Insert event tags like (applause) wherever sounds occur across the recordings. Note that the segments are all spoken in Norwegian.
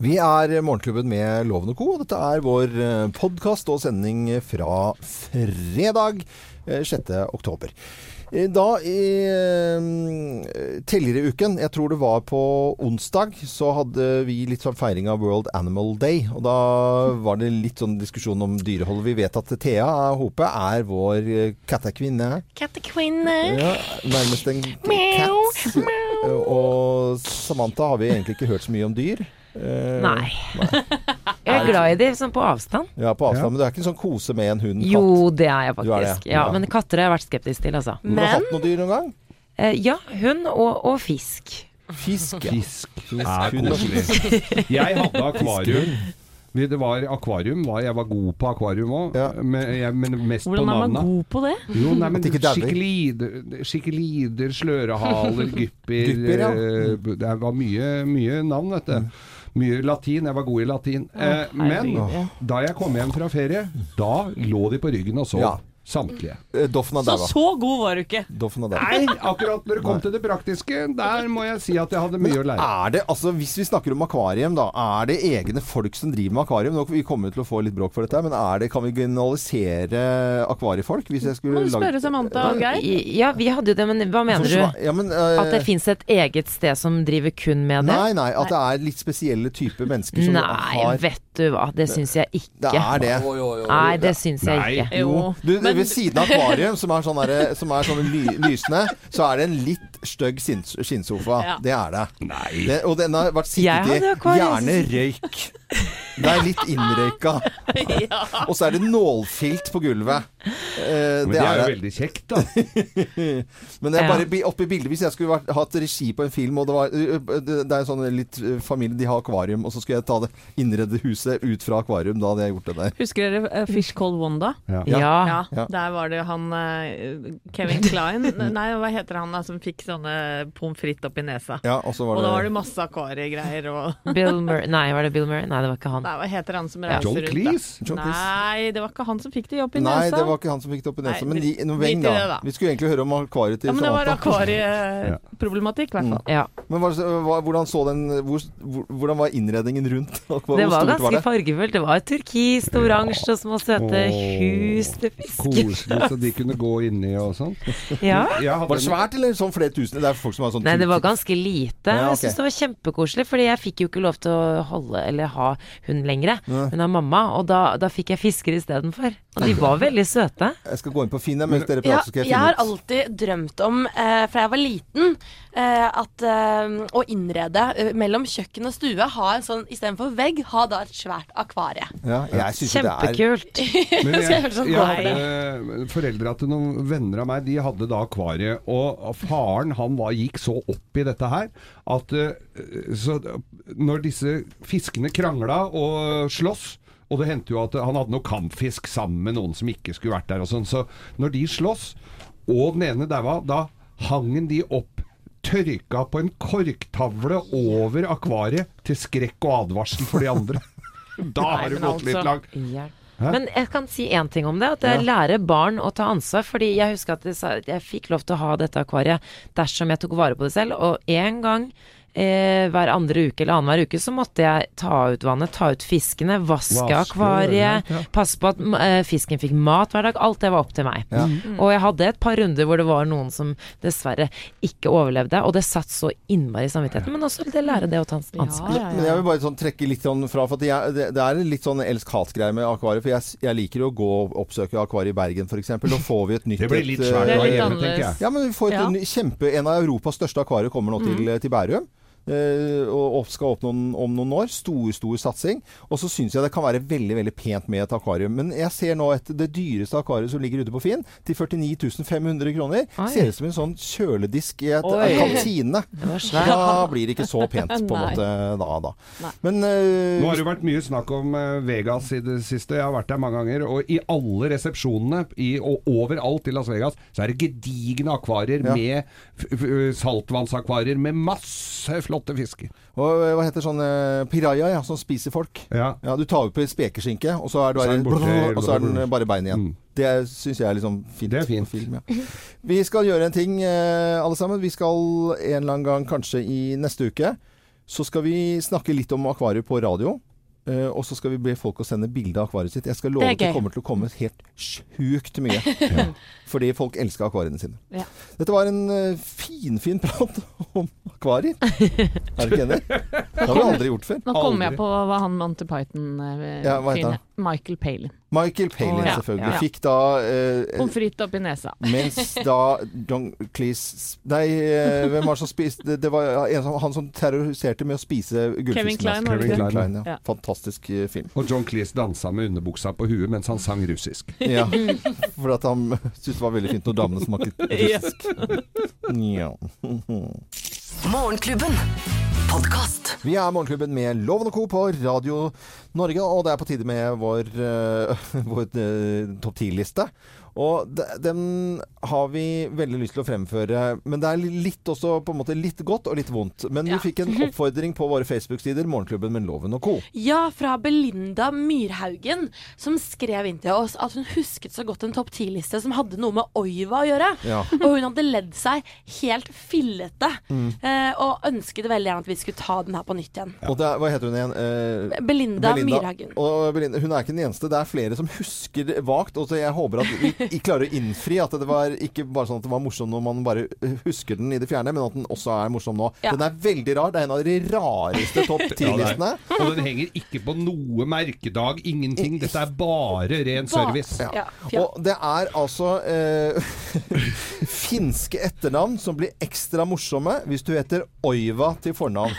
Vi er Morgenklubben med Loven og Co. Dette er vår podkast og sending fra fredag eh, 6. oktober. Eh, Da i eh, tidligere i uken, jeg tror det var på onsdag, så hadde vi litt sånn feiring av World Animal Day. Og da var det litt sånn diskusjon om dyrehold. Vi vet at Thea Hope er vår eh, kattekvinne. Kattekvinne. Ja, nærmest en katt. Og Samantha har vi egentlig ikke hørt så mye om dyr. Eh, Nei. Jeg er glad i de sånn på avstand. Ja, på avstand. Men du er ikke en sånn kose med en hund, katt? Jo, det er jeg faktisk. er ja. Ja, Men katter har jeg vært skeptisk til, altså. Har du hatt noe dyr noen gang? Eh, ja, hund og, og fisk. Fisk, ja. Fisk er koselig. Jeg hadde akvarium. Det var akvarium, jeg var god på akvarium òg, Ja. men, men mest Hvordan på er man god på det? Jo, nei, men skikkelider, skikkelider, slørehaler, (laughs) gypper Gypper, ja. eh, Det var mye, mye navn, vet du. Mye latin. Jeg var god i latin. Eh, men da jeg kom hjem fra ferie, da lå de på ryggen og sov. Ja. Samtlige. Eh, Så så god var du ikke. Nei, akkurat når det kom til det praktiske, der må jeg si at jeg hadde mye å lære. Er det, altså Hvis vi snakker om akvarium, da. Er det egne folk som driver med akvarium? Nå vi kommer til å få litt bråk for dette, men er det, kan vi generalisere akvariefolk? Hvis jeg skulle Må du spørre Samantha og Geir? Ja, vi hadde jo det, men hva mener du? Ja, men, uh, At det fins et eget sted som driver kun med det? Nei, nei. At det er litt spesielle typer mennesker som Nei, har vet du hva. Det syns jeg ikke. Det er det. Nei, det syns jeg Nei. ikke. Jo. Du, Men- ved siden av akvarium, som er sånn, derre- som er sånn ly, lysende, så er det en litt stygg skinnsofa. Ja. Det er det. Nei. det. Og den har vært sittet i gjerne røyk. Det er litt innrøyka. (laughs) Ja. Og så er det nålfilt på gulvet. Eh, Men det det er jo er det. veldig kjekt, da. (laughs) Men det er bare oppi bildet Hvis jeg skulle vært, hatt regi på en film, og det var Det er en sånn litt familie, de har akvarium, og så skulle jeg ta det innredde huset ut fra akvarium, da hadde jeg gjort det der. Husker dere Fish Called Wanda? Ja. Ja. Ja, der var det han Kevin Klein (laughs) Nei, hva heter han da som fikk sånne pommes frites opp i nesa? Ja, og så Og da var det masse akvariegreier og Bill Murray Nei, var det Bill Murray? Nei, det var ikke han. Nei, hva heter han som reiser John rundt? Cleese. John Cleese. Nei, det var ikke han som fikk det opp i nesa. Nei, det var ikke han som fikk det opp i nesa. Nei, Men de, noe veng, da. det, da. Vi skulle egentlig høre om akvariet til Ja, men det var akvarieproblematikk, i hvert fall. Ja. Men hva, hva, hvordan så den hvor, hvor, Hvordan var innredningen rundt? (laughs) Hvor Det var ganske det? fargefullt. Det var turkist, oransje og små søte Åh, hus til fisker. Koselig, så de kunne gå inni og sånn. Ja. Var det svært, eller sånn flere tusen? Det er folk som har sånn Nei, det var ganske lite. Ja, okay. Jeg syns det var kjempekoselig, fordi jeg fikk jo ikke lov til å holde eller ha hund lenger, hun er av mamma. Og da, da fikk jeg fisker istedenfor. Og de var veldig søte. Jeg skal gå inn på Finn mens dere prater, Ja, skal jeg jeg har alltid drømt om, eh, fra jeg var liten, eh, at eh, å innrede eh, mellom kjøkken og stue, ha en sånn istedenfor vegg, ha da et svært akvarie. Ja, jeg synes Kjempekult. det er. (laughs) Men jeg, sånn jeg hadde Foreldra til noen venner av meg, de hadde da akvariet. Og faren han var, gikk så opp i dette her at eh, så når disse fiskene krangla og sloss og det hendte jo at han hadde noe kampfisk sammen med noen som ikke skulle vært der og sånn. Så når de sloss, og den ene daua, da hang de opp tørka på en korktavle over akvariet til skrekk og advarsel for de andre. (laughs) Da har det gått litt altså- langt. Hæ? Men jeg kan si én ting om det. At jeg lærer barn å ta ansvar. Fordi jeg husker at jeg fikk lov til å ha dette akvariet dersom jeg tok vare på det selv. Og en gang eh, hver andre uke eller annenhver uke så måtte jeg ta ut vannet, ta ut fiskene, vaske Vaske, akvariet, ja, passe på at eh, fisken fikk mat hver dag. Alt det var opp til meg. Ja. Og jeg hadde et par runder hvor det var noen som dessverre ikke overlevde. Og det satt så innmari i samvittigheten. Men også det lære det å ta ansvar. Ja, ja, Men jeg vil bare sånn trekke litt sånn fra, for at jeg, det, det er litt sånn elsk-hat-greie med akvariet. For jeg, jeg liker å gå og oppsøke akvariet i Bergen f.eks. Da får vi et (laughs) nytt Det blir litt svært å er hjemme, tenker jeg. Ja, men vi får et Ja. kjempe En av Europas største akvarier kommer nå til, til Bærum. Eh, og skal åpne om, om noen år. Stor, stor satsing. Og så syns jeg det kan være veldig veldig pent med et akvarium. Men jeg ser nå et, det dyreste akvariet som ligger ute på Finn, til 49 500 kroner. Oi. Ser ut som en sånn kjøledisk i et en kantine. Det. Da blir det ikke så pent, på en måte, da. da. Men uh, Nå har det vært mye snakk om eh, Vegas i det siste. Jeg har vært der mange ganger. Og i alle resepsjonene i, og overalt i Las Vegas så er det gedigne akvarier Ja. med saltvannsakvarier med masse flotte fisker. Og hva heter sånn eh, Piraya, ja, som spiser folk. Ja. Ja, Du tar opp spekeskinke, og så er, du Så er borte, og så er den eh, bare bein igjen. Mm. Det syns jeg er liksom fint. Det er fint. Film, ja. Vi skal gjøre en ting, eh, alle sammen. Vi skal en eller annen gang, kanskje i neste uke, så skal vi snakke litt om akvariet på radio. Eh, og så skal vi be folk å sende bilde av akvariet sitt. Jeg skal love Det at det kommer til å komme helt sjukt mye. (laughs) Fordi folk elsker akvariene sine. Ja. Dette var en uh, finfin prat (laughs) om akvarier. Er du ikke enig? (laughs) Det har vi aldri gjort før. Nå kommer jeg på hva han Monty Python-fyren Ja, hva heter han? Michael Palin. Michael Palin, oh, ja. selvfølgelig. Ja. Fikk da eh, Pommes frites oppi nesa. (laughs) Mens da John Cleese Nei, eh, hvem var det som spiste Det, det var en, som- han som terroriserte med å spise gullfisken. Kevin Klein, Kevin det? Klein, ja. Ja. Fantastisk eh, film. Og John Cleese dansa med underbuksa på huet mens han sang russisk. Ja, (laughs) for at han (laughs) syntes det var veldig fint når damene smakte russisk. Ja. Morgenklubben. Podkast. Vi er Morgenklubben med Loven og Co. på Radio Norge, og det er på tide med vår, uh, (laughs) vår uh, topp 10-liste. Og den har vi veldig lyst til å fremføre, men det er litt også på en måte litt godt og litt vondt. Men Ja. vi fikk en (laughs) oppfordring på våre Facebook-sider, Morgenklubben med Loven og Co. Ja, fra Belinda Myrhaugen, som skrev inn til oss at hun husket så godt en topp 10-liste som hadde noe med Oiva å gjøre. Ja. (laughs) Og hun hadde ledd seg helt fillete, mm. og ønsket veldig gjerne at vi skulle ta den her på nytt igjen. Og det hva heter hun igjen? Eh, Belinda, Myrhaugen. Og Belinda, hun er ikke den eneste. Det er flere som husker vagt. Og så jeg håper at vi klarer å innfri at det var ikke bare sånn at det var morsom når man bare husker den i det fjerne, men at den også er morsom nå. Ja. Den er veldig rar. Det er en av de rareste topp (laughs) Ja, ti-listene. Og den henger ikke på noe merkedag, ingenting. Dette er bare ren service. Ja. Ja. Og det er altså eh, (laughs) finske etternavn som blir ekstra morsomme hvis du heter Oiva til fornavn.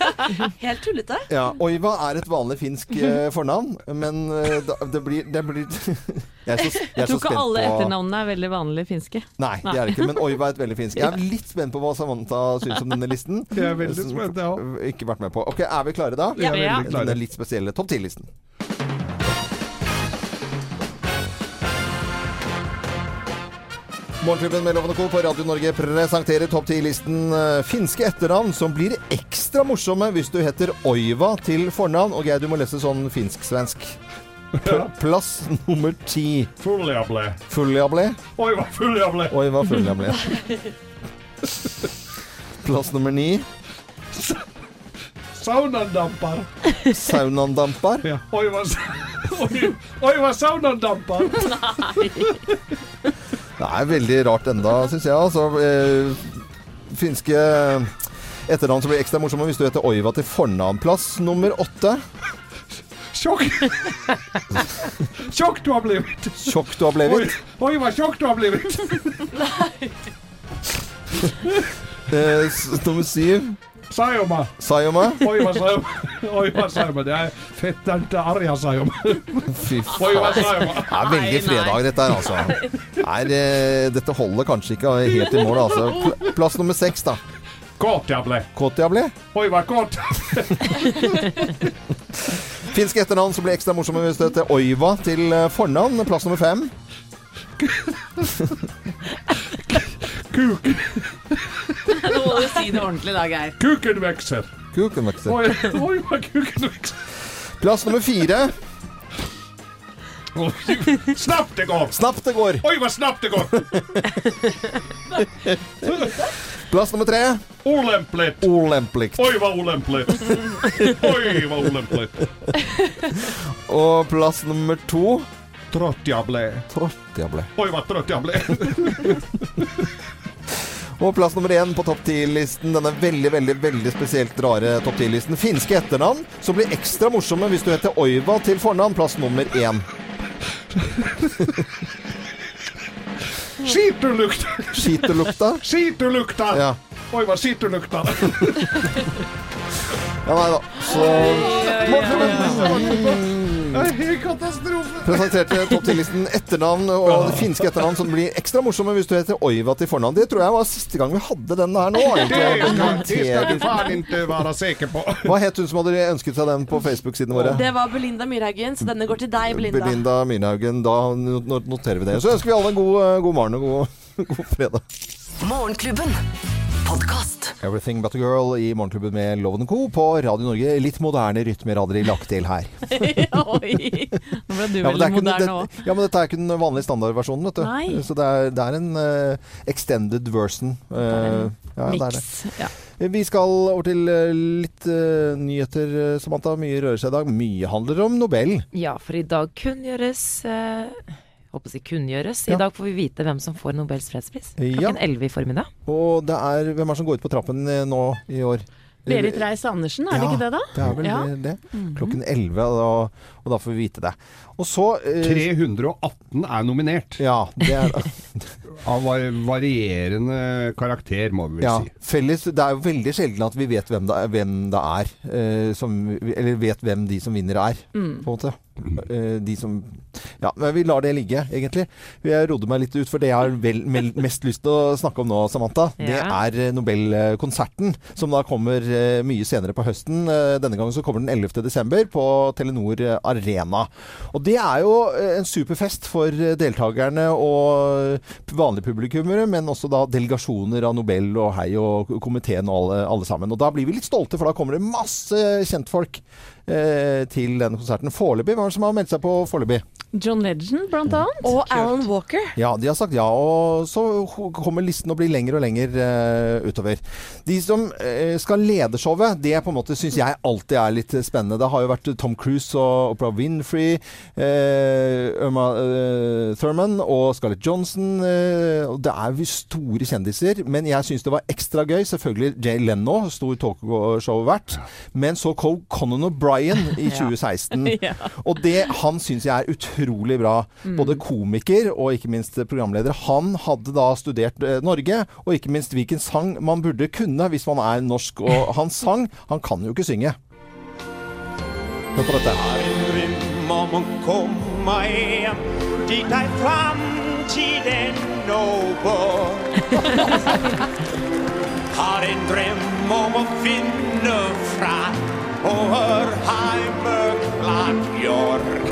(laughs) Helt tullete. Ja, Oiva er et vanlig finsk eh, (laughs) fornavn, men eh, da, det blir, det blir (laughs) Jeg er så, jeg er Jeg så tror ikke spent alle på etternavnene er veldig vanlige finske. Nei, det er det ikke, men Oiva er et veldig finsk. Jeg er litt spent på hva Samantha syns om denne listen. Jeg er veldig Som spent, jeg òg. Ikke vært med på. Ok, Er vi klare da? Ja. Vi er veldig klare. Denne litt spesielle topp 10-listen. Morgenklubben med Lovende Co. på Radio Norge presenterer topp 10-listen eh, finske etternavn som blir ekstra morsomme hvis du heter Oiva til fornavn. Og Geir, du må lese sånn finsk-svensk. Pl- Plass nummer ti. Hva! Oiva Fuljable. (laughs) Plass nummer ni. Saunandampar. Saunandampar. Ja. Oiva, hva (laughs) saunadampar. Det er veldig rart enda, syns jeg. Altså, eh, finske etternavn som blir ekstra morsomme hvis du heter Oiva til fornavnplass nummer åtte. Tjokk. Tjokk du har blitt. Tjokk du har Oi, blivit. oi, hva tjokk du har blivit. Eh, nummer syv. Sayoma. Sayoma. Oiva sayoma. Oiva sayoma. Det er fetteren til Arja sayoma. Fy faen. Det er veldig fredag, dette her, altså. Nei, det, dette holder kanskje ikke helt i mål, altså. Pl plass nummer seks, da. Kåt jeg ble. Kotjabli. Oi, hva kåt. (laughs) Finske etternavn som blir ekstra morsomme hvis det heter Oiva til eh, fornavn. Plass nummer fem. Kuken, Nå må du si det ordentlig da, Geir. kuken vekser. Kukenvekster. Oi, oi, kuken vekser. Plass nummer fire. Snapt det går. Snapt det går. Oi, hva snapt det går. Plass nummer tre. Olempelig Olempelig Oi, hva olempelig Oi, hva olempelig Og plass nummer to. Trøtt jeg ble. Trottjable. Oi, hva trøtt jeg ble. Og plass nummer én på topp 10-listen. Denne veldig, veldig veldig spesielt rare topp 10-listen. Finske etternavn som blir ekstra morsomme hvis du heter Oiva til fornavn. Plass nummer én. Skitulukta. Skitulukta. Skitulukta. Ja. Oi, hva skitulukta. (laughs) ja, nei da. Så Katastrofe. presenterte topp 10-listen etternavn og det finske etternavn som blir ekstra morsomme hvis du heter Oiva til fornavn. Det tror jeg var siste gang vi hadde den her nå. Det skal, du faen ikke være sikker på. Hva het hun som hadde ønsket seg den på Facebook-sidene våre? Det var Belinda Myrhaugen, så denne går til deg, Belinda. Belinda Myrhaugen. Da noterer vi det. Så ønsker vi alle en god, eh, god morgen og god, (laughs) god fredag. Morgenklubben. Podkast. 'Everything But A Girl' i Morgenklubben med Loven Co. på Radio Norge. Litt moderne rytmer hadde de lagt til her. (laughs) Oi. Nå ble du Ja, veldig er moderne òg. ja, men dette er ikke den vanlige standardversjonen, vet du. Nei. Så det er, det er en uh, extended version. Uh, ja, det er det. Mix. Ja. Vi skal over til eh, litt uh, nyheter, eh, Samantha. Mye rører seg i dag. Mye handler om Nobel. Ja, for i dag kunngjøres eh, Håper å si kunngjøres. I Ja. dag får vi vite hvem som får Nobels fredspris. Ja. Klokken 11 i formiddag. Og det er Hvem er det som går ut på trappen eh, nå i år? Berit Reiss-Andersen, er det Ja. ikke det, da? Det er vel Ja. det. det. Klokken 11, og da, og da får vi vite det. Og så eh, 318 er nominert. Ja, det er (laughs) Av var varierende karakter, må vi vel ja, si. felles. Det er jo veldig sjelden at vi vet hvem det er, hvem det er eh, som, eller vet hvem de som vinner er, på en måte. Eh, de som Ja, men vi lar det ligge, egentlig. Jeg rodde meg litt ut, for det jeg har vel, mest lyst til å snakke om nå, Samantha, det er eh, Nobelkonserten, som da kommer eh, mye senere på høsten. Eh, Denne gangen så kommer den 11. desember på Telenor Arena. Og det er jo en superfest for deltakerne og vanlige publikummere, men også da delegasjoner av Nobel og Hei og komiteen og alle, alle sammen. Og da blir vi litt stolte, for da kommer det masse kjentfolk eh, til denne konserten. Foreløpig, hvem er det som har meldt seg på foreløpig? John Legend, blant annet. Og Alan Walker. Ja, de har sagt ja, og så kommer listen å bli lenger og lenger uh, utover. De som uh, skal lede showet, det på en måte syns jeg alltid er litt spennende. Det har jo vært Tom Cruise og Oprah Winfrey, uh, Irma eh, Thurman og Scarlett Johnson. Og det er jo store kjendiser, men jeg syns det var ekstra gøy. Selvfølgelig Jay Leno, stor talkshow-vert. Men så kom Conan O'Brien i (laughs) 2016. (laughs) Ja. Og det han syns jeg er utrolig bra. Både komiker og ikke minst programleder. Han hadde da studert eh, Norge, og ikke minst hvilken sang man burde kunne hvis man er norsk. Og (laughs) han sang. Han kan jo ikke synge. Hør på dette. dröm om att komme hjem dit där framtiden over. (laughs) Har en drøm om å finne fram over hör heimeklart York.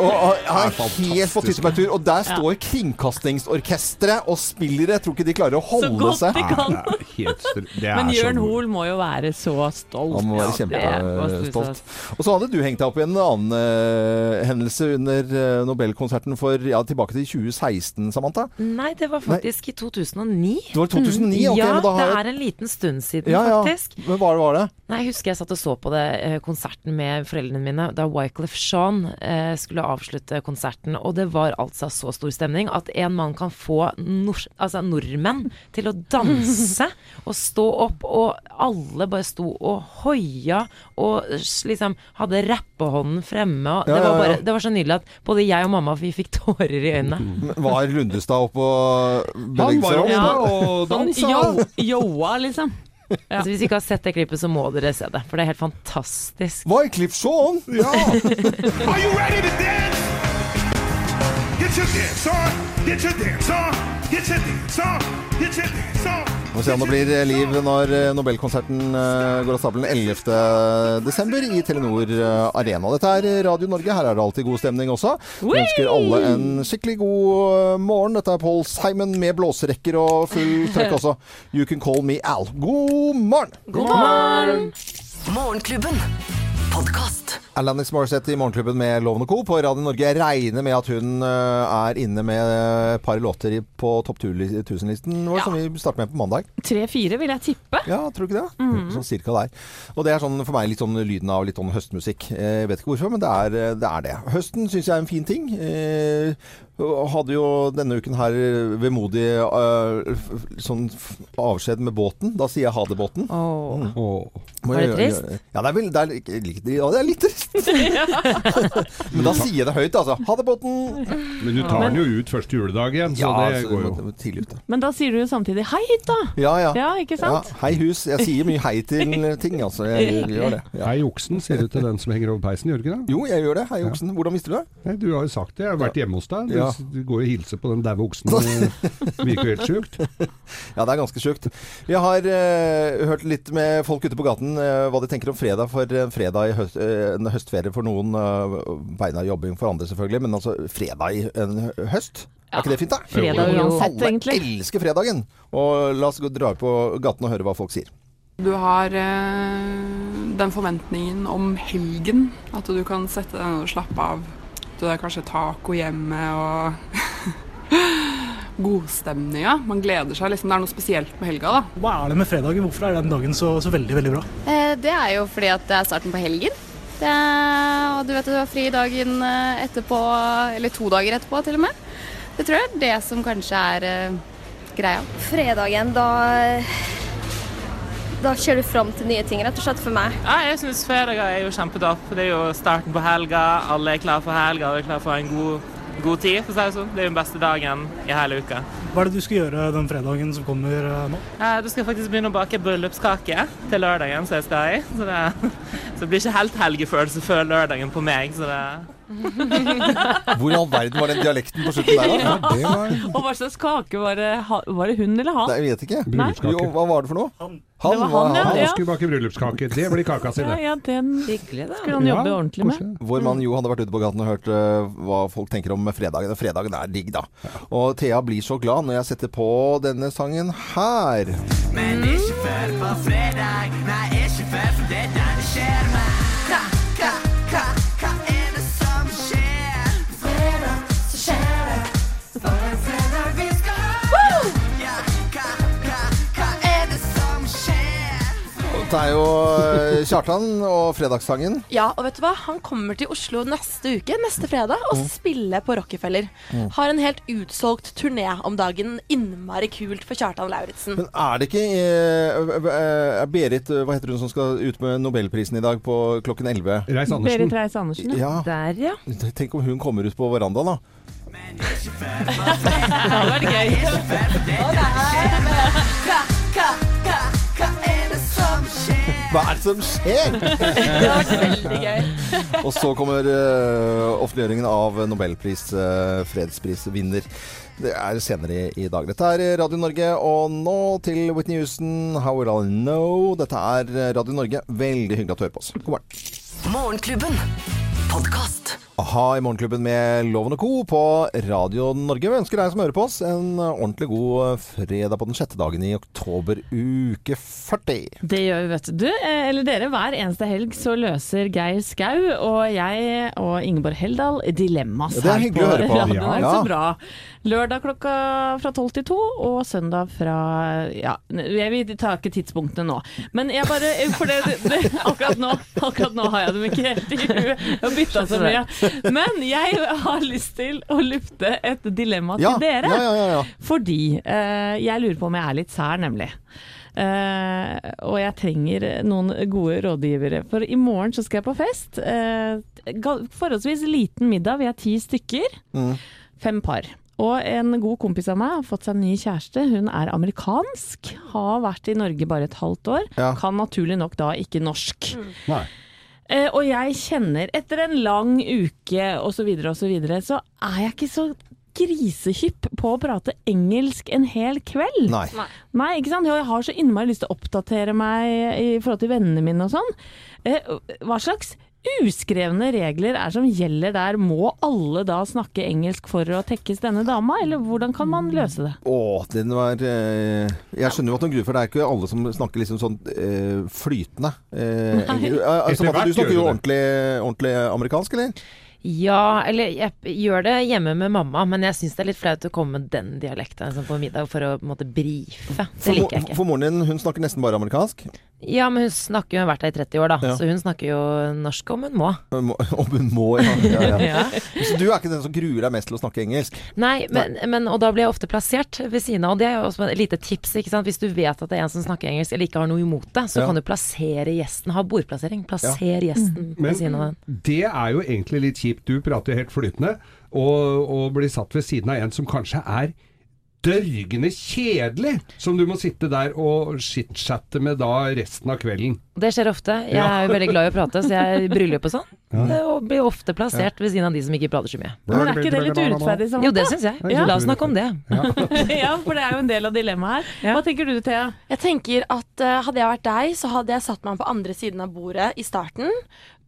Og har helt på tyttebærtur. Og der står Kringkastingsorkesteret og spiller. Jeg tror ikke de klarer å holde seg. Så godt seg. de kan. Men Jørn. Hoel må jo være så stolt. Han må være kjempestolt. Og så hadde du hengt deg opp i en annen uh, hendelse under uh, Nobelkonserten for ja, tilbake til 2016, Samantha. Nei, det var faktisk i 2009. Det var 2009, okay, ja, men da det er en liten stund siden, Ja, ja. faktisk. Men hva var det? Nei, jeg husker jeg satt og så på det eh, konserten med foreldrene mine da Wyclef Jean eh, skulle avslutte konserten. Og det var altså så stor stemning at en mann kan få nor altså, nordmenn til å danse (laughs) og stå opp, og alle bare sto og hoia og liksom hadde rappehånden fremme. Og det, var bare, det var så nydelig at både jeg og mamma vi fikk tårer i øynene. Var Lundestad oppe og Han var seg jo opp? Ja. oppe og dansa. Joa, liksom. Ja. Altså, hvis dere ikke har sett det klippet, så må dere se det, for det er helt fantastisk. Wyclef Jean! Ja. (laughs) Are you ready to dance? Get your dance on, get your dance on, get your dance on, get your dance on. Vi får se om det blir liv når eh, Nobelkonserten eh, går av stabelen 11. desember i Telenor eh, Arena. Dette er Radio Norge. Her er det alltid god stemning også. Vi ønsker alle en skikkelig god eh, morgen. Dette er Paul Simon med blåserekker og full trøkk også. You can call me Al. God morgen! God morgen! Morgenklubben. Podkast. Alanis Morissette i Morgenklubben med Loven Co. på Radio Norge. Jeg regner med at hun eh, er inne med et par låter på topp 1000-listen vår, som vi starter med på mandag. Tre-fire vil jeg tippe. Ja, tror du ikke det? Sånn cirka der. Og det er sånn for meg litt sånn lyden av litt sånn høstmusikk. Eh, Jeg vet ikke hvorfor, men det er det. Er det. Høsten syns jeg er en fin ting. Eh, hadde jo denne uken her vemodig uh, sånn avskjed med båten. Da sier jeg ha det, båten. Åh. Mm. Var det trist? Ja, det er, vel, det er, ja, det er litt trist. (laughs) men da sier jeg det høyt, altså. Ha det, båten. Men du tar den jo ut første juledag igjen, så det altså, går jo. tidlig ute. Men da sier du jo samtidig hei hytta! Ja, ja. Ja, ikke sant? Ja, hei hus. Jeg sier mye hei til ting, altså. Jeg (laughs) gjør det. Ja. Hei, oksen sier du til den som henger over peisen, gjør du ikke det? Jo, jeg gjør det. Hei, oksen. Hvordan visste du det? Nei, du har jo sagt det. Jeg har vært hjemme hos deg. Du, Ja. du går jo og hilser på den daue oksen. (laughs) Det virker jo helt sjukt. Ja, det er ganske sjukt. Vi har uh, hørt litt med folk ute på gaten uh, hva de tenker om fredag. For en fredag i høst, høstferie for noen, beina jobbing for andre selvfølgelig, men altså fredag i en høst? høst. Er ikke det fint, da? Fredag uansett, Alle egentlig. elsker fredagen. Og la oss gå dra på gaten og høre hva folk sier. Du har eh, den forventningen om helgen, at du kan sette deg ned og slappe av. Du har kanskje taco hjemme og (laughs) godstemninga. Man gleder seg liksom. Det er noe spesielt med helga, da. Hva er det med fredagen? Hvorfor er den dagen så, så veldig, veldig bra? Eh, Det er jo fordi at det er starten på helgen. Det og du vet du har fri dagen eh, etterpå, eller to dager etterpå til og med. Det tror jeg er det som kanskje er eh, greia. Fredagen, da Da ser du fram til nye ting, rett og slett for meg. Ja, jeg syns fredager er jo kjempetopp. Det er jo starten på helga. Alle er klar for helga, alle er klar for en god, god tid. for å si Det sånn. Det er jo den beste dagen i hele uka. Hva er det du skal gjøre den fredagen som kommer eh, nå? Eh, Du skal faktisk begynne å bake bryllupskake til lørdagen, som jeg skal i. Så det, så det blir ikke helt helgefølelse før lørdagen på meg. Så det (laughs) Hvor i all verden var den dialekten på slutten der, da? Det var Og hva slags kake var det? Var det hun eller han? Nei, jeg vet ikke. Jo, hva var det for noe? Han, Det var han, ja. Han skulle bake bryllupskake. Det blir kaka si, det. ja, den Hyggelig, da. skulle han jobbe Ja, ordentlig med. Vår mann Jo hadde vært ute på gaten og hørt uh, hva folk tenker om fredagen. Og fredagen er digg, da. Og Thea blir så glad når jeg setter på denne sangen her. Men ikke før på fredag. Nei, ikke før, for det er da det skjer meg. Det er jo øh, Kjartan og fredagssangen. Ja, og vet du hva? Han kommer til Oslo neste uke, neste fredag, og spiller på Rockefeller. Mm. Har en helt utsolgt turné om dagen. Innmari kult for Kjartan Lauritzen. Men er det ikke øh, øh, Berit, øh, hva heter hun som skal ut med Nobelprisen i dag på klokken 11? Reis Berit Andersen. Reis-Andersen. ja. Der, ja. tenk om hun kommer ut på verandaen, da. (laughs) Det hadde vært gøy. (laughs) Hva er det som skjer? (laughs) Det har vært veldig gøy. Og så kommer uh, offentliggjøringen av Nobelpris, uh, fredsprisvinner. Det er senere i, i dag. Dette er Radio Norge, og nå til Whitney Houston, How Will I Know? Dette er Radio Norge. Veldig hyggelig at du hører på oss. God morgen. Morgenklubben. Podkast. Aha i Morgenklubben med Loven og Co. på Radio Norge. Vi ønsker deg som hører på oss en ordentlig god fredag på den sjette dagen i oktober, uke 40. Det gjør vi, vet du. Eh, Eller dere, hver eneste helg så løser Geir Skau og jeg og Ingeborg Heldal dilemmas Ja, det er her hyggelig å høre på. Radio Ja. Norge. Ja. Så bra. Lørdag klokka fra tolv til to, og søndag fra Ja, jeg vil ta ikke tidspunktene nå. Men jeg bare For det, det, akkurat, nå, akkurat nå har jeg dem ikke helt i huet. Jeg har bytta så mye. Men jeg har lyst til å lufte et dilemma til Ja, dere. ja, ja, ja, ja. Fordi eh, jeg lurer på om jeg er litt sær, nemlig. Uh, og jeg trenger noen gode rådgivere. For i morgen så skal jeg på fest. Uh, forholdsvis liten middag, vi er ti stykker. Mm. Fem par. Og en god kompis av meg har fått seg en ny kjæreste. Hun er amerikansk. Har vært i Norge bare et halvt år. Ja. Kan naturlig nok da ikke norsk. Nei. Eh, og jeg kjenner, etter en lang uke osv., så, videre, og så, videre, så er jeg ikke så grisehypp på å prate engelsk en hel kveld. Nei. Nei, ikke sant? Jeg har så innmari lyst til å oppdatere meg i forhold til vennene mine og sånn. Eh, hva slags uskrevne regler er som gjelder der? Må alle da snakke engelsk for å tekkes denne dama, eller hvordan kan man løse det? Å, den var eh, Jeg skjønner jo at noen gruer, for det er ikke alle som snakker liksom sånn eh, flytende. Eh, eh, altså, Martha, du snakker jo ordentlig, ordentlig amerikansk, eller? Ja, eller jeg gjør det hjemme med mamma, men jeg syns det er litt flaut å komme med den dialekten liksom, på middag for å på en måte brife. Det For, liker jeg ikke. for moren din, hun snakker nesten bare amerikansk. Ja, men hun snakker jo, hun har vært her i 30 år, da, Ja. så hun snakker jo norsk om hun må. (laughs) Om hun må, ja. ja, ja. (laughs) Ja. Så du er ikke den som gruer deg mest til å snakke engelsk? Nei, men, men, og da blir jeg ofte plassert ved siden av, og det er jo også et lite tips, ikke sant. Hvis du vet at det er en som snakker engelsk eller ikke har noe imot det, så Ja. kan du plassere gjesten, ha bordplassering. Plasser gjesten ved siden av den. det er jo egentlig litt kjipt. Du prater jo helt flytende, og, og blir satt ved siden av en som kanskje er dørgende kjedelig, som du må sitte der og chit-chatte med da resten av kvelden. Det skjer ofte. Jeg Ja. er jo veldig glad i å prate, så jeg bryllup og sånn. Ja. Og blir ofte plassert ved siden av de som ikke prater så mye. Men er ikke det litt urettferdig? Jo, det syns jeg. Ja. La oss snakke om det. (laughs) ja, for det er jo en del av dilemmaet her. Hva tenker du, Thea? Jeg tenker at uh, Hadde jeg vært deg, så hadde jeg satt meg på andre siden av bordet i starten.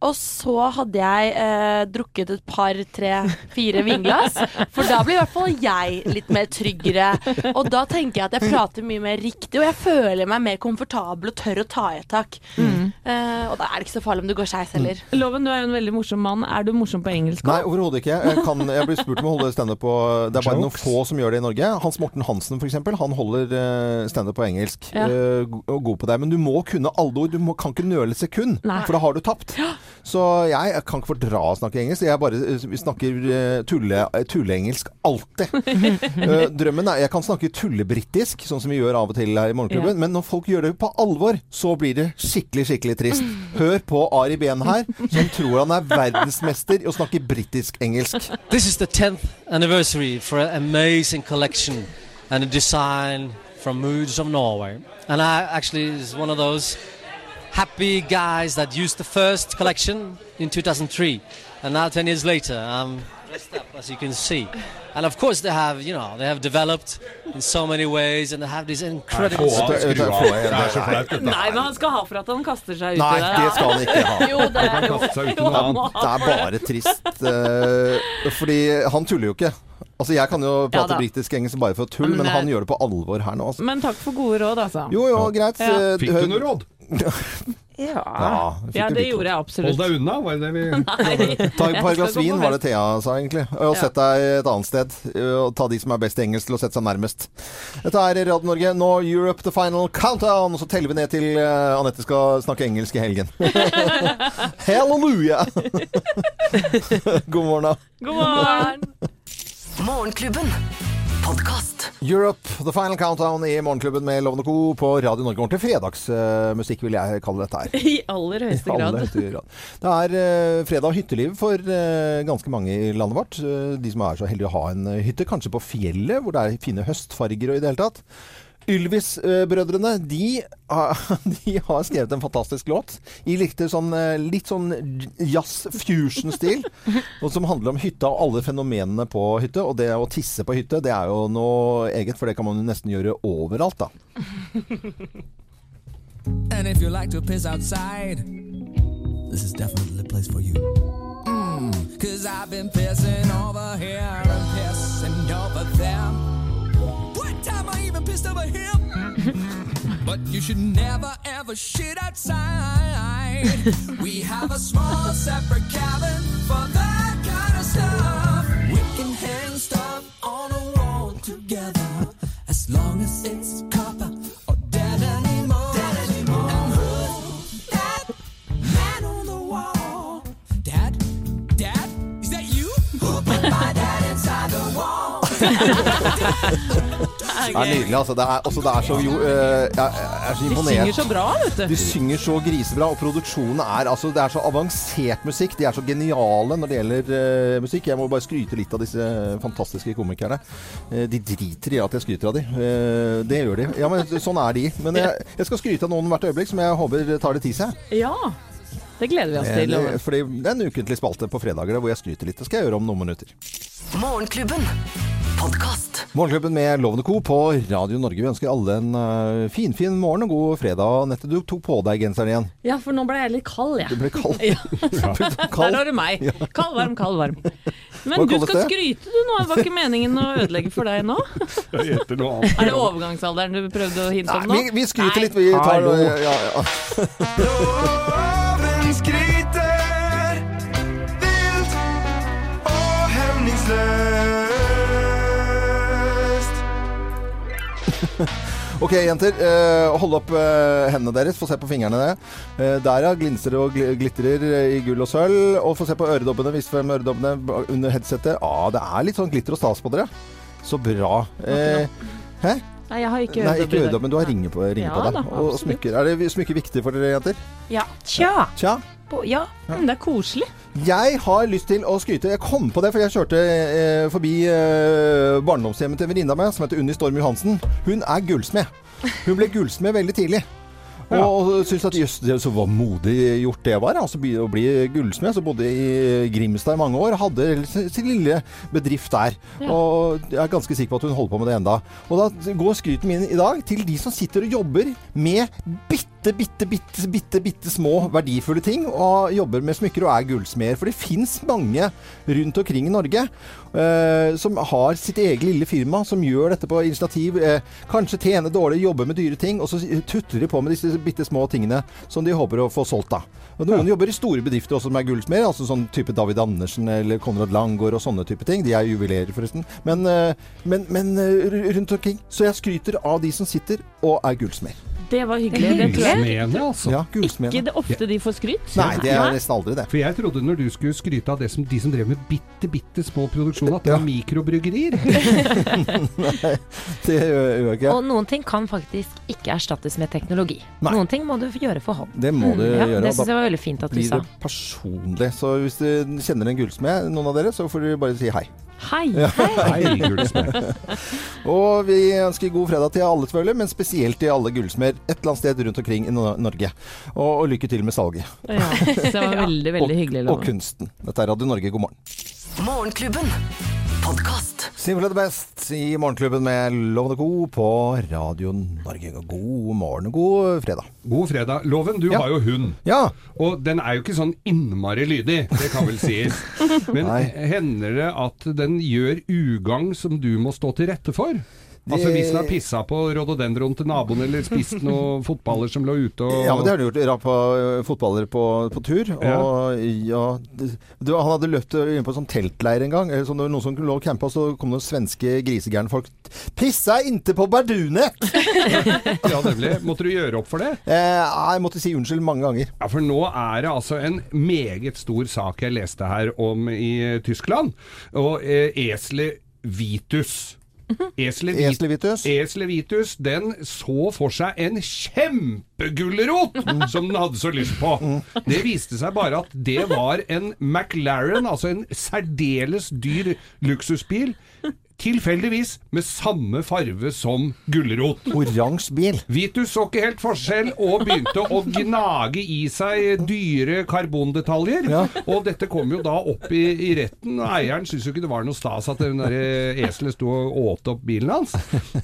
Og så hadde jeg eh, drukket et par, tre, fire vinglass. For da blir i hvert fall jeg litt mer tryggere. Og da tenker jeg at jeg prater mye mer riktig, og jeg føler meg mer komfortabel og tør å ta i et tak. Eh, og da er det ikke så farlig om du går skeis heller. Loven, du er jo en veldig morsom mann. Er du morsom på engelsk? Også? Nei, overhodet ikke. Jeg, kan, jeg blir spurt om å holde standup på Det er bare noen få som gjør det i Norge. Hans Morten Hansen f.eks. Han holder uh, standup på engelsk. Ja. eh, god på det. Men du må kunne alle ord. Du må, kan ikke nøle et sekund, Nei. for da har du tapt. Så jeg, jeg kan ikke fordra å snakke engelsk. Jeg bare eh, vi snakker tulleengelsk tulle, eh, alltid. (laughs) Eh, drømmen er Jeg kan snakke tullebrittisk, sånn som vi gjør av og til her i Morgenklubben. Ja. Men når folk gjør det på alvor, så blir det skikkelig, skikkelig trist. Hør på Ari Behn her, som tror han er verdensmester i å snakke britisk-engelsk. This is the 10th anniversary for an amazing collection and a design from Moods of Norway. And I actually is one of those happy guys that used the first collection in 2003. And now 10 years later, I'm dressed up as you can see. And of course they have, you know, they have developed in so many ways and they have these incredible... Nei, men han skal ha for at han kaster seg ut Nei, i det. Nei, det skal han ikke ha. (laughs) Jo, det er jo. Det er bare trist. Uh, fordi han tuller jo ikke. Altså, Jeg kan jo prate ja, britisk-engelsk bare for tull, Men, men han gjør det på alvor her nå. Altså. Men takk for gode råd, altså. Jo, jo, greit. Ja. eh, Fikk du noe råd? (laughs) Ja, ja det litt gjorde jeg absolutt. Hold deg unna, var det det vi (laughs) Ta et par glass vin, var det Thea sa egentlig. Og Ja. sett deg et annet sted. eh, Og ta de som er best i engelsk, til å sette seg nærmest. Dette er Radio Norge. Nå Europe the final countdown. Og så teller vi ned til eh, Anette skal snakke engelsk i helgen. (laughs) Halleluja! God morgen, da. God morgen! Morgenklubben. Podcast. Europe, the final countdown i Morgenklubben med Lovende Co. på Radio Norge. Ordentlig fredagsmusikk, vil jeg kalle dette her. (laughs) I aller høyeste I grad. aller høyeste grad. Det er uh, fredag hytteliv for uh, ganske mange i landet vårt. Uh, de som er så heldige å ha en hytte, kanskje på fjellet, hvor det er fine høstfarger og i det hele tatt. Ylvis-brødrene de, (laughs) de har skrevet en fantastisk låt i litt sånn, eh, litt sånn jazz-fusion-stil. (laughs) som handler om hytta og alle fenomenene på hytte. Og det å tisse på hytte, det er jo noe eget, for det kan man jo nesten gjøre overalt, da. (laughs) And if you like to piss outside, this is definitely the place for you. Mm, Cause I've been pissing over here and pissing over there. One time I even pissed over here. but you should never ever shit outside. we have a small separate cabin for that kind of stuff. We can hang stuff on a wall together as long as it's copper Det er nydelig, altså. Det er, også, det er så jo uh, Jeg er så De synger så bra, vet du. De synger så grisebra, og produksjonen er altså Det er så avansert musikk. De er så geniale når det gjelder uh, musikk. Jeg må bare skryte litt av disse fantastiske komikerne. Uh, de driter i at jeg skryter av de. Det gjør de. Ja, men sånn er de. Men jeg, jeg skal skryte av noen hvert øyeblikk som jeg håper tar det til seg. Ja. Det gleder vi oss til. Eh, fordi det er en ukentlig spalte på fredager hvor jeg skryter litt. Det skal jeg gjøre om noen minutter. Morgenklubben. Podcast. Morgenklubben med Lovende Co. på Radio Norge. Vi ønsker alle en uh, finfin morgen og god fredag. Nette, du tok på deg genseren igjen. Ja, for nå ble jeg litt kald, jeg. Du ble kald. (laughs) Ja. (laughs) (laughs) Der har du meg. Kald, varm, kald, varm. Men du skal det? skryte du nå. Det var ikke meningen å ødelegge for deg nå. Jeg gjetter noe annet. Er det overgangsalderen du prøvde å hinte om nå? vi, vi skryter litt. Vi tar, Hallo. ja, ja. (laughs) Ok, jenter. Uh, hold opp uh, hendene deres. Få se på fingrene. Uh, der, ja. Glinser og gl glitrer i gull og sølv. Og få se på øredobbene. Vis frem øredobbene under headsetet. Ah, det er litt sånn glitter og stas på dere. Så bra. Hæ? Nei, jeg har ikke øredobber men du har ringer på, ringer Ja på deg. da, og smykker. Er det smykker viktig for dere, jenter? Ja. Tja. Tja. Ja. ja. det er koselig. Jeg har lyst til å skryte. Jeg kom på det, for jeg kjørte eh, forbi eh, barndomshjemmet til en venninne av meg som heter Unni Storm Johansen. Hun er gullsmed. Hun ble gullsmed veldig tidlig. (laughs) Og, og syntes at jøss, så var modig gjort det var. Altså å bli gullsmed. Så bodde i Grimstad i mange år. Hadde sin lille bedrift der. Ja. Og jeg er ganske sikker på at hun holder på med det enda. Og da går skryten min i dag til de som sitter og jobber med bitte bitte, bitte, bitte, bitte, bitte små verdifulle ting og jobber med smykker og er gullsmeder. For det fins mange rundt omkring i Norge eh, som har sitt eget lille firma, som gjør dette på initiativ. Eh, kanskje tjener dårlig, jobber med dyre ting, og så tutler de på med disse bitte små tingene som de håper å få solgt. da. Og Noen jobber i store bedrifter også som er gullsmeder, altså sånn type David Andersen eller Konrad Langgaard og sånne type ting. De er juvelerer, forresten. Men, eh, men, men eh, rundt omkring. Så jeg skryter av de som sitter og er gullsmed. Det var hyggelig. Det tror jeg. Gullsmedene, altså. Ja. Ikke det ofte de får skryt. Nei, det er nesten aldri det. For jeg trodde når du skulle skryte av det som, de som drev med bitte, bitte små produksjoner, at det var mikrobryggerier. (laughs) Nei, det gjør jeg ikke. Og noen ting kan faktisk ikke erstattes med teknologi. Nei. Noen ting må du gjøre for hånd. Det må du Mm, ja, gjøre. Det syns jeg var veldig fint at du blir sa. det personlig. Så hvis du kjenner en gullsmed, noen av dere, så får du bare si hei. Hei. Ja. (laughs) Hei, gullsmed. og vi ønsker god fredag til alle, selvfølgelig, men spesielt til alle gullsmeder et eller annet sted rundt omkring i Norge. Og, og lykke til med salget. Ja, det var (laughs) veldig, veldig hyggelig. Og, og kunsten. Dette er Radio Norge, god morgen. Morgenklubben. Podkast. Simple the best i Morgenklubben med Lovende Co. på Radio Norge. God morgen og god fredag. God fredag. Loven, du Ja. har jo hund. Ja. Og den er jo ikke sånn innmari lydig, det kan vel sies. (laughs) Men Nei. hender det at den gjør ugagn som du må stå til rette for? Altså hvis den har pissa på rododendron til naboen, eller spist noen (laughs) fotballer som lå ute og Ja, men det har han gjort. Rappa fotballer på, på tur. Ja. Og ja det- du, Han hadde løpt inn på en sånn teltleir en gang. eller Sånn, det noen som lå og campa, så kom det noen svenske grisegærne folk. 'Pissa inte på bardunet!' (laughs) Ja, nemlig. Måtte du gjøre opp for det? Eh, jeg måtte si unnskyld mange ganger. Ja, for nå er det altså en meget stor sak jeg leste her om i eh, Tyskland. Og eh, eselet Vitus. Eselet Vit- Eslevitus. Den så for seg en kjempegulrot som den hadde så lyst på. Det viste seg bare at det var en McLaren, altså en særdeles dyr luksusbil. Tilfeldigvis med samme farve som gulrot. Oransje bil. Vitus så ikke helt forskjell og begynte å gnage i seg dyre karbondetaljer. Og dette kom jo da opp i, i retten, og eieren syntes jo ikke det var noe stas at den der eselet sto og åt opp bilen hans.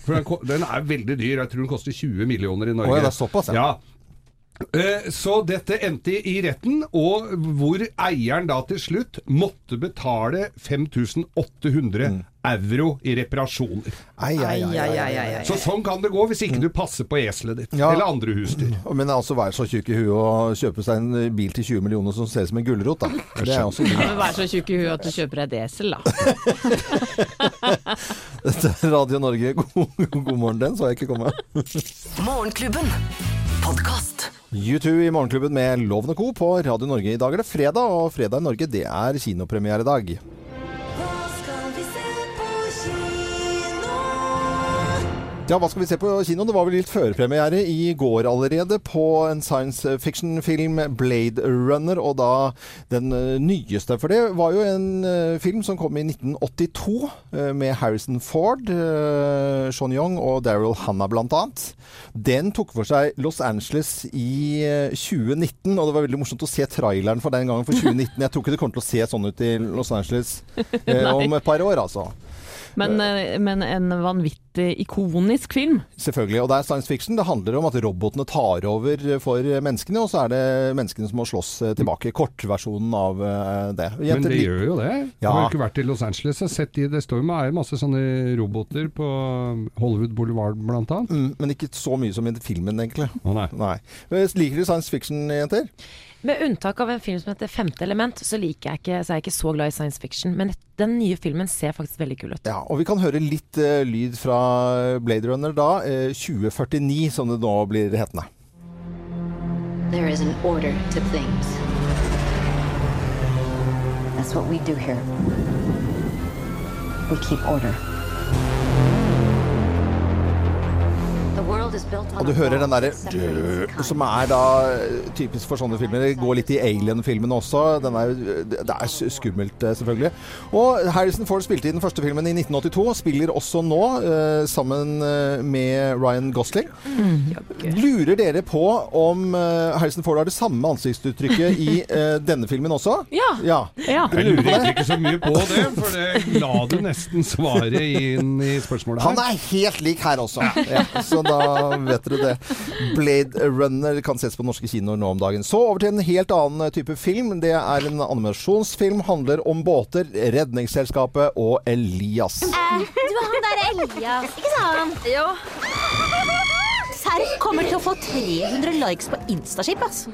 For den, den er veldig dyr, jeg tror den koster 20 millioner i Norge. Å ja, det er såpass, ja. ja. Så dette endte i retten, og hvor eieren da til slutt måtte betale 5800 euro i reparasjoner. Mm. Ai, ai, ai. Så sånn kan det gå hvis ikke du passer på eselet ditt, Ja. eller andre husdyr. Men altså være så tjukk i huet og kjøpe seg en bil til 20 millioner som ser ut som en gulrot, da. Det er også Ja, Vær så tjukk i huet at du kjøper deg et esel, da. (laughs) Dette er Radio Norge. God, god morgen, den så jeg ikke komme. Morgenklubben. Podkast. U2 i Morgenklubben med Lovende Co. på Radio Norge. I dag er det fredag, og fredag i Norge det er kinopremiere i dag. Ja, hva skal vi se på kino? Det var vel litt førpremiere i går allerede på en science fiction-film, Blade Runner, og da den eh, nyeste. For det var jo en eh, film som kom i 1982 eh, med Harrison Ford, Sean Young og Daryl Hannah annet. Den tok for seg Los Angeles i eh, 2019, og det var veldig morsomt å se traileren for den gangen for 2019. Jeg tror ikke det kommer til å se sånn ut i Los Angeles (laughs) om et par år, altså. Men, eh, men en vanvittig ikonisk film. Selvfølgelig. Og det er science fiction. Det handler om at robotene tar over for menneskene, og så er det menneskene som må slåss eh, tilbake. Kortversjonen av eh, det. Men det gjør jo det. Jeg Ja. har ikke vært i Los Angeles. Har sett de, det står jo med- er masse sånne roboter på Hollywood Boulevard annet. Mm, men ikke så mye som i filmen, egentlig. Å nei. Nei. Eh, Liker du science fiction, jenter? Med unntak av en film som heter Femte element, så liker jeg ikke, så er jeg ikke så glad i science fiction. Men den nye filmen ser faktisk veldig kul ut. Ja, og vi kan høre litt uh, lyd fra Blade Runner da. Uh, 2049, som det nå blir hetende. There is an order to things. That's what we do here. We keep order. Og du hører den derre som er da eh, typisk for sånne filmer. Det går litt i Alien-filmen også. Den er, det er skummelt, eh, selvfølgelig. Og Harrison Ford spilte i den første filmen i 1982, og spiller også nå eh, sammen med Ryan Gosling. Lurer dere på om Harrison Ford har det samme ansiktsuttrykket i (laughs) denne filmen også? Ja. ja. Ja. Dere Jeg lurer ikke så mye på det, for det la du nesten svaret inn i spørsmålet her. Han er helt lik her også. Ja, så da Da vet dere det. Blade Runner kan ses på norske kinoer nå om dagen. Så over til en helt annen type film. Det er en animasjonsfilm. Handler om båter, Redningsselskapet og Elias. Eh, du er han der Elias, ikke sant? Jo. Serr kommer til å få 300 likes på Instaskip, altså.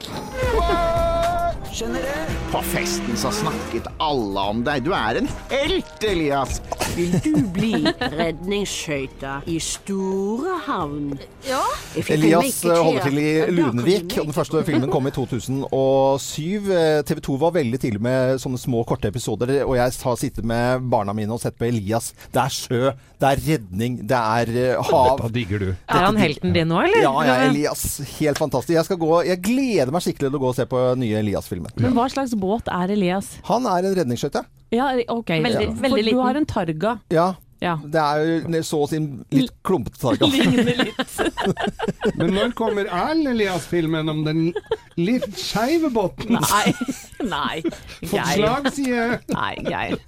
Skjønner du? På festen så snakket alle om deg. Du er en helt, Elias. Vil du bli redningsskøyta i Storehavn? Ja. Elias holder til i Lunevik, og den første filmen kom i 2007. TV 2 var veldig tidlig med sånne små, korte episoder, og jeg har sittet med barna mine og sett på Elias. Det er sjø, det er redning, det er eh, hav. Dette digger du. Er han helten din nå, eller? Ja, er Elias. Helt fantastisk. Jeg, skal gå, jeg gleder meg skikkelig til å gå og se på nye Elias-filmen. Men hva slags båt er Elias? Han er en redningsskøyte. Ja, ok. Veldig- ja. veldig Du har en targa. Ja. Ja. Det er jo så å si litt klumpete targa. (laughs) Ligner litt. (laughs) Men når kommer Erlend Elias-filmen om den litt skeive båten? Nei. (laughs) Nei. Geir. Forslag, sier jeg. Nei, Geir.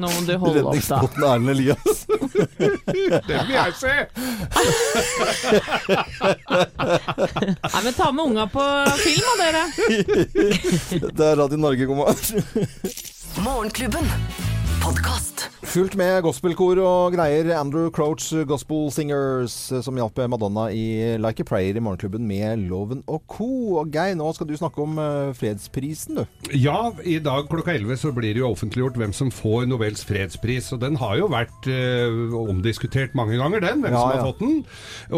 Nå må du holde opp, da. Redningsbåten Erlend Elias. (laughs) Den vil jeg se! (laughs) Nei, men ta med unga på film da, dere. (laughs) Det er Radio Norge, god morgen. Morgenklubben. Podkast. Fullt med gospelkor og greier. Andrew Crouch Gospel Singers som hjalp Madonna i Like a Prayer i Morgenklubben med Loven og co. Og Geir, nå skal du snakke om eh, fredsprisen, du. Ja, i dag klokka 11 så blir det jo offentliggjort hvem som får Nobels fredspris. Og den har jo vært eh, omdiskutert mange ganger, den, hvem Ja, som har ja. fått den.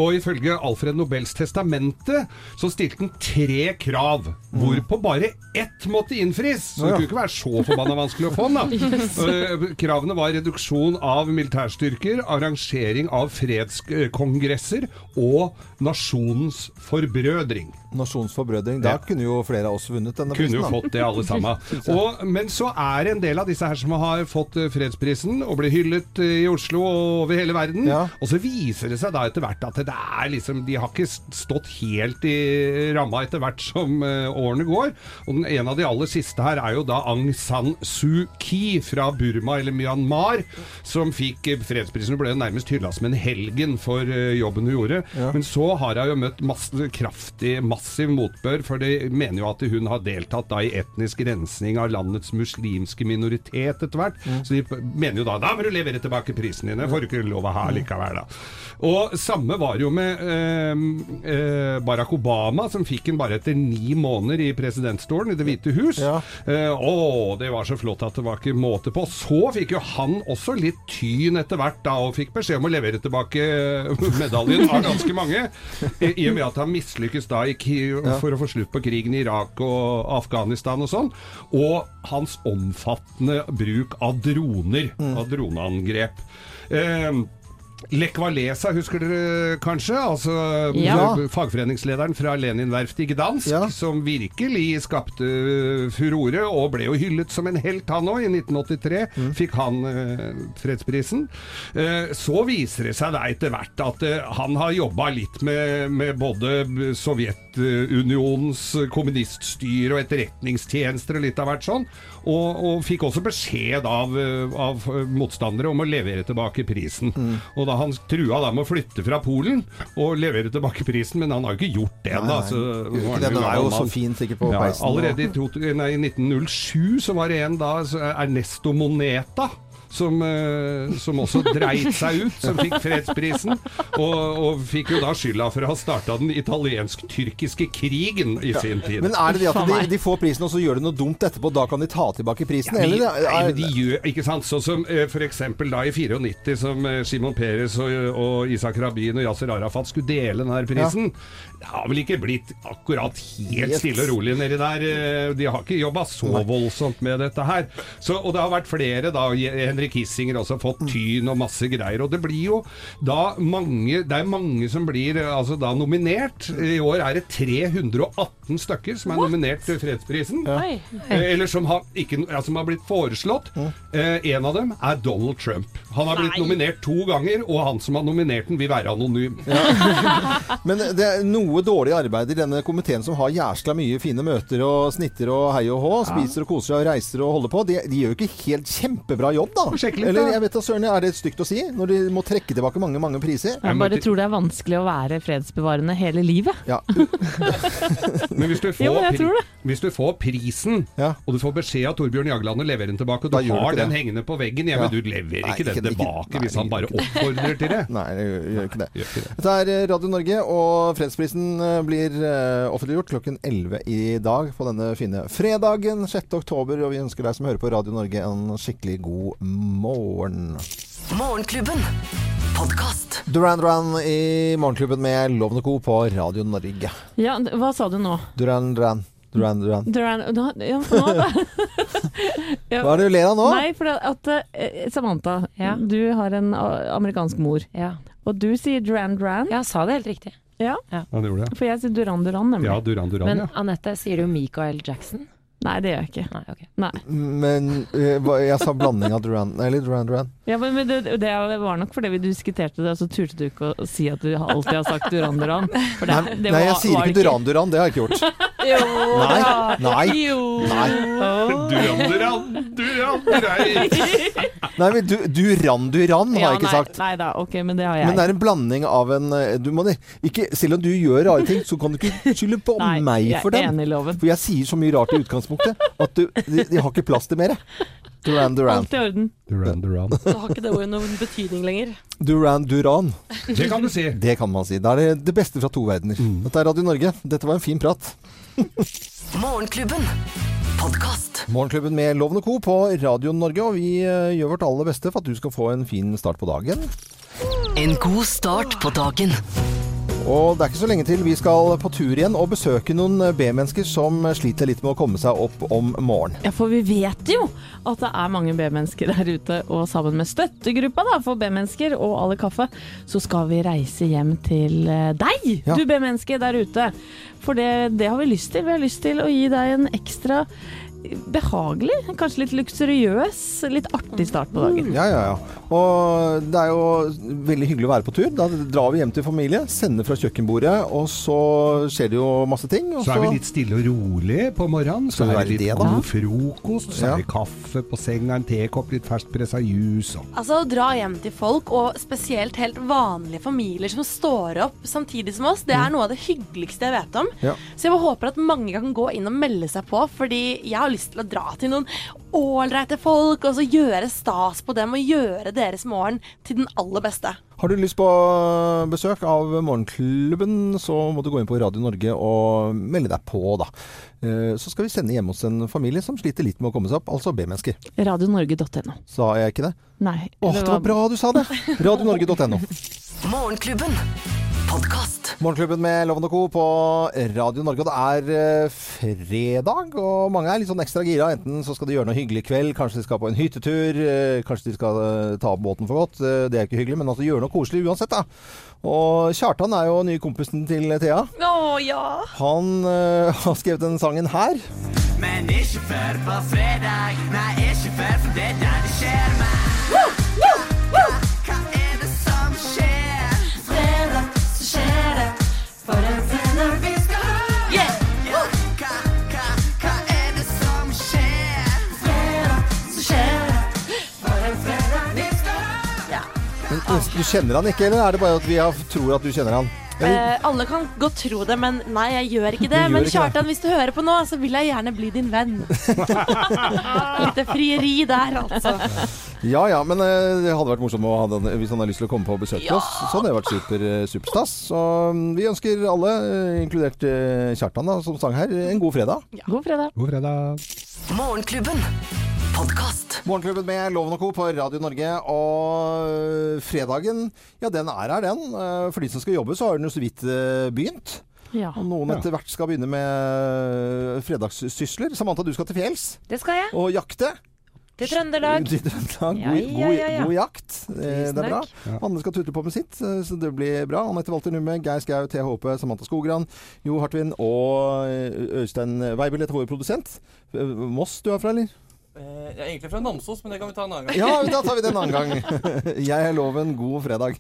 Og ifølge Alfred Nobels testamente så stilte han tre krav, hvorpå bare ett måtte innfris. Så Ja, ja. det kunne ikke være så forbanna vanskelig å få den, da. (laughs) Eh, Kravene var reduksjon av militærstyrker, arrangering av fredskongresser og nasjonens forbrødring. Nasjonens forbrødring. Da kunne jo flere av oss vunnet denne Kunne jo Kunne jo fått det, alle sammen. (laughs) Og, men så er det en del av disse her som har fått eh, fredsprisen og blir hyllet eh, i Oslo og over hele verden. Og så viser det seg da etter hvert at det er liksom De har ikke stått helt i ramma etter hvert som eh, årene går. Og en av de aller siste her er jo da Aung San Suu Kyi fra Burma eller Myanmar, som fikk eh, fredsprisen og ble nærmest hylla som en helgen for eh, jobben hun gjorde. Men så har hun jo møtt masse kraftig, massiv motbør, for de mener jo at hun har deltatt da i etnisk rensning av landets muslimske minoritet etter hvert. Så de mener jo da da må du levere tilbake prisen dine, får du ikke lov å ha likevel, da. Og samme var jo med eh, eh, Barack Obama, som fikk den bare etter ni måneder i presidentstolen i Det hvite hus. Eh, å, det var så flott at det var ikke måte på. Så fikk jo han også litt tyn etter hvert, da, og fikk beskjed om å levere tilbake (laughs) medaljen av ganske mange. I i og med at han mislykkes da for å få slutt på krigen i Irak og Afghanistan og sånn. Og hans omfattende bruk av droner, av droneangrep. Eh, Lech Walesa husker dere kanskje? Altså Ja. fagforeningslederen fra Lenin-verftet i Gdansk, som virkelig skapte furore, og ble jo hyllet som en helt han òg. I 1983 fikk han eh, fredsprisen. Eh, så viser det seg da etter hvert at eh, han har jobba litt med, med både Sovjetunionens kommuniststyre og etterretningstjenester og litt av hvert sånn. Og, og fikk også beskjed av, eh, av motstandere om å levere tilbake prisen. Og da han trua da med å flytte fra Polen og levere tilbake prisen, men han har jo ikke gjort det ennå. Er Den er jo så fin sikkert på ja, peisen, Allerede i, to, nei, i 1907 så var det en da, Ernesto Moneta. Som, eh, som også dreit seg ut, som fikk fredsprisen. Og, og fikk jo da skylda for å ha starta den italiensk-tyrkiske krigen i sin tid. Men er det det at de, de får prisen, og så gjør de noe dumt etterpå? Da kan de ta tilbake prisen? Ja, men, eller? nei, men de gjør, ikke sant, sånn som eh, eksempel da i 94 som Simon Shimon Peres og, og Isak Rabin og Yasser Arafat skulle dele denne prisen. prisen. Det har vel ikke blitt akkurat helt stille og rolig nedi der. eh, De har ikke jobba så voldsomt med dette her. Så, og det har vært flere da, Henrik Kissinger også Mm. fått tyn og masse greier. Og det blir jo da mange, det er mange som blir eh, altså da nominert. I år er det 318 stykker som er nominert til fredsprisen. Oi. Eh, Eller som har, ikke, ja, som har blitt foreslått. Eh, en av dem er Donald Trump. Han har blitt Nei. nominert to ganger, og han som har nominert den, vil være anonym. (laughs) Men det er noe dårlig arbeid i denne komiteen som har jæskla mye fine møter og snitter og hei og hå, spiser og koser seg og reiser og holder på. De, de gjør jo ikke helt kjempebra jobb, da. Sjekk litt, Eller da. jeg vet da søren, er det stygt å si? Når de må trekke tilbake mange, mange priser? Jeg bare tror det er vanskelig å være fredsbevarende hele livet. Ja. (laughs) Men hvis du får, Jo, jeg tror det. hvis du får prisen, og du får beskjed av Torbjørn Jagland å levere den tilbake, og Da du gjør du har ikke den det. hengende på veggen hjemme, Ja. du leverer Nei, ikke den ikke- ikke- tilbake nei, hvis han bare oppfordrer til det. (laughs) Nei, jeg gjør- gjør ikke det. Gjør ikke det. Dette er eh, Radio Norge, og fredsprisen eh, blir eh, offentliggjort klokken 11 i dag på denne fine fredagen 6. oktober. Og vi ønsker deg som hører på Radio Norge en skikkelig god morgen. Morgenklubben. Podkast. Duran Duran i Morgenklubben med Lovende Co. på Radio Norge. Ja, hva sa du nå? Duran Duran. Duran Duran. Duran, da, ja, nå, da. (laughs) Ja. Hva er det du ler av nå? Nei, for at eh, Samantha, du har en amerikansk mor. Og du sier Duran Duran. Ja, sa det helt riktig. Ja. Ja, det gjorde jeg. For jeg sier Duran Duran, nemlig. Ja, Duran Duran, Men ja. Anette, sier du Michael Jackson? Nei, det gjør jeg ikke. Nei, okay. Nei. Men eh, jeg sa blanding av Duran Eller Duran Duran. Ja, men, men det, det var nok fordi vi diskuterte det, og så turte du ikke å si at du alltid har sagt Duran Duran. For det, Nei, det nei, jeg sier ikke Duran Duran. Det har jeg ikke gjort. (laughs) Jo, Nei, da. nei, Jo. nei. Duran Duran, Duran Duran. Nei, men du, Duran Duran har Ja, jeg ikke nei, sagt. Nei da, ok, men det har jeg. Men det er en blanding av en eh, du må, ikke, Selv om du gjør rare ting, så kan du ikke skylde på (laughs) Nei, meg for loven. For jeg sier så mye rart i utgangspunktet at du, de, de har ikke plass til mer. Duran Duran. Alt i orden. Duran Duran. Så har ikke det ordet noen betydning lenger. Duran Duran. Det kan du si. Det kan man si. Det er det, det beste fra to verdener. Dette er Radio Norge. Dette var en fin prat. (laughs) Morgenklubben. Podcast. Morgenklubben med Lovende Co. på Radio Norge, og vi eh, gjør vårt aller beste for at du skal få en fin start på dagen. En god start på dagen. Og det er ikke så lenge til vi skal på tur igjen og besøke noen B-mennesker som sliter litt med å komme seg opp om morgenen. Ja, for vi vet jo at det er mange B-mennesker der ute, og sammen med støttegruppa da, for B-mennesker og alle kaffe, så skal vi reise hjem til eh, deg, Ja. du B-menneske der ute. For det, det har vi lyst til. Vi har lyst til å gi deg en ekstra behagelig, kanskje litt luksuriøs, litt artig start på dagen. Ja, ja, ja. Og det er jo veldig hyggelig å være på tur. Da drar vi hjem til familie, sender fra kjøkkenbordet, og så skjer det jo masse ting. Og Så er vi litt stille og rolig på morgenen. Så er det litt det, god frokost, så er det kaffe på senga, en tekopp, litt ferskpressa juice og Altså Å dra hjem til folk, og spesielt helt vanlige familier som står opp samtidig som oss, det er noe av det hyggeligste jeg vet om. Så jeg håper at mange kan gå inn og melde seg på, fordi jeg har lyst til å dra til noen ålreite folk, og så gjøre stas på dem, og gjøre deres morgen til den aller beste. Har du lyst på besøk av Morgenklubben, så må du gå inn på Radio Norge og melde deg på, da. Eh, Så skal vi sende hjemme hos en familie som sliter litt med å komme seg opp, altså B-mennesker. Radionorge.no. Sa jeg ikke det? Nei. Åh, det var bra du sa det! (laughs) Radionorge.no. Morgenklubben. Podkast. Morgenklubben med Loven og Co. på Radio Norge. Og det er eh, fredag, og mange er litt sånn ekstra gira. Enten så skal de gjøre noe hyggelig i kveld, kanskje de skal på en hyttetur, eh, kanskje de skal eh, ta opp båten for godt. Det er ikke hyggelig, men altså gjøre noe koselig uansett, da. Og Kjartan er jo nye kompisen til Thea. Å ja! Han uh, har skrevet den sangen her. Men ikke før på fredag. Nei, ikke før, for det er da det skjer meg. woo, er du kjenner han ikke, eller er det bare at vi har, tror at du kjenner han? Eh, alle kan godt tro det, men nei, jeg gjør ikke det. gjør Men. Kjartan, hvis du hører på nå, så vil jeg gjerne bli din venn. (laughs) Litt frieri der, altså. ja ja, men eh, det hadde vært morsomt den, hvis han har lyst til å komme på og besøke ja. oss. Så hadde det vært super, eh, superstas. Så mm, vi ønsker alle, eh, inkludert Kjartan da, som sang her, en god fredag. God fredag. God fredag. Morgenklubben. Podkast. Morgenklubben med Loven og Co. på Radio Norge. Og fredagen, ja den er her, den. Eh, For de som skal jobbe, så har den jo så vidt eh, begynt. Ja. Og noen etter hvert skal begynne med fredagssysler. Samantha, du skal til fjells Det skal jeg. og jakte. Til Trøndelag. Til Trøndelag. God, ja, ja, ja. god jakt. Eh, Det er bra. Andre skal tutle på med sitt, eh, så det blir bra. Anette Walter Numme, Geir Skau, Håpe, Samantha Skogran, Jo Hartvin og eh, Øystein Weibel heter vår produsent. Eh, Moss du er fra, eller? Jeg er egentlig fra Namsos, men det kan vi ta en annen gang. Ja, da tar vi det en annen gang. (laughs) Jeg er Loven. God fredag.